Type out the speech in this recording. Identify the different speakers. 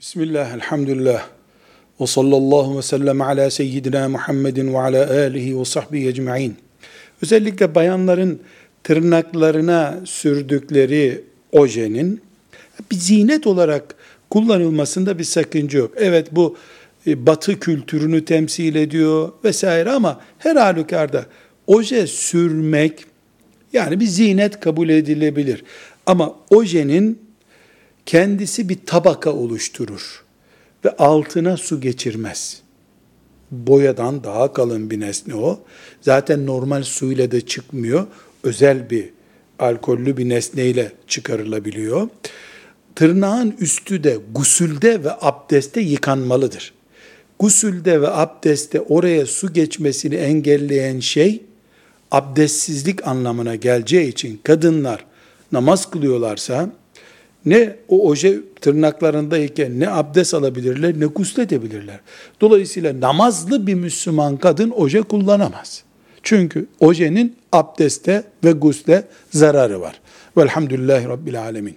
Speaker 1: Bismillah, elhamdülillah. Ve sallallahu ve sellem ala seyyidina Muhammedin ve ala alihi ve sahbihi ecma'in. Özellikle bayanların tırnaklarına sürdükleri ojenin bir zinet olarak kullanılmasında bir sakınca yok. Evet bu e, batı kültürünü temsil ediyor vesaire ama her halükarda oje sürmek yani bir zinet kabul edilebilir. Ama ojenin kendisi bir tabaka oluşturur ve altına su geçirmez. Boyadan daha kalın bir nesne o. Zaten normal suyla da çıkmıyor. Özel bir alkollü bir nesneyle çıkarılabiliyor. Tırnağın üstü de gusülde ve abdeste yıkanmalıdır. Gusülde ve abdeste oraya su geçmesini engelleyen şey abdestsizlik anlamına geleceği için kadınlar namaz kılıyorlarsa ne o oje tırnaklarındayken ne abdest alabilirler ne gusledebilirler. Dolayısıyla namazlı bir Müslüman kadın oje kullanamaz. Çünkü ojenin abdeste ve gusle zararı var. Velhamdülillahi Rabbil Alemin.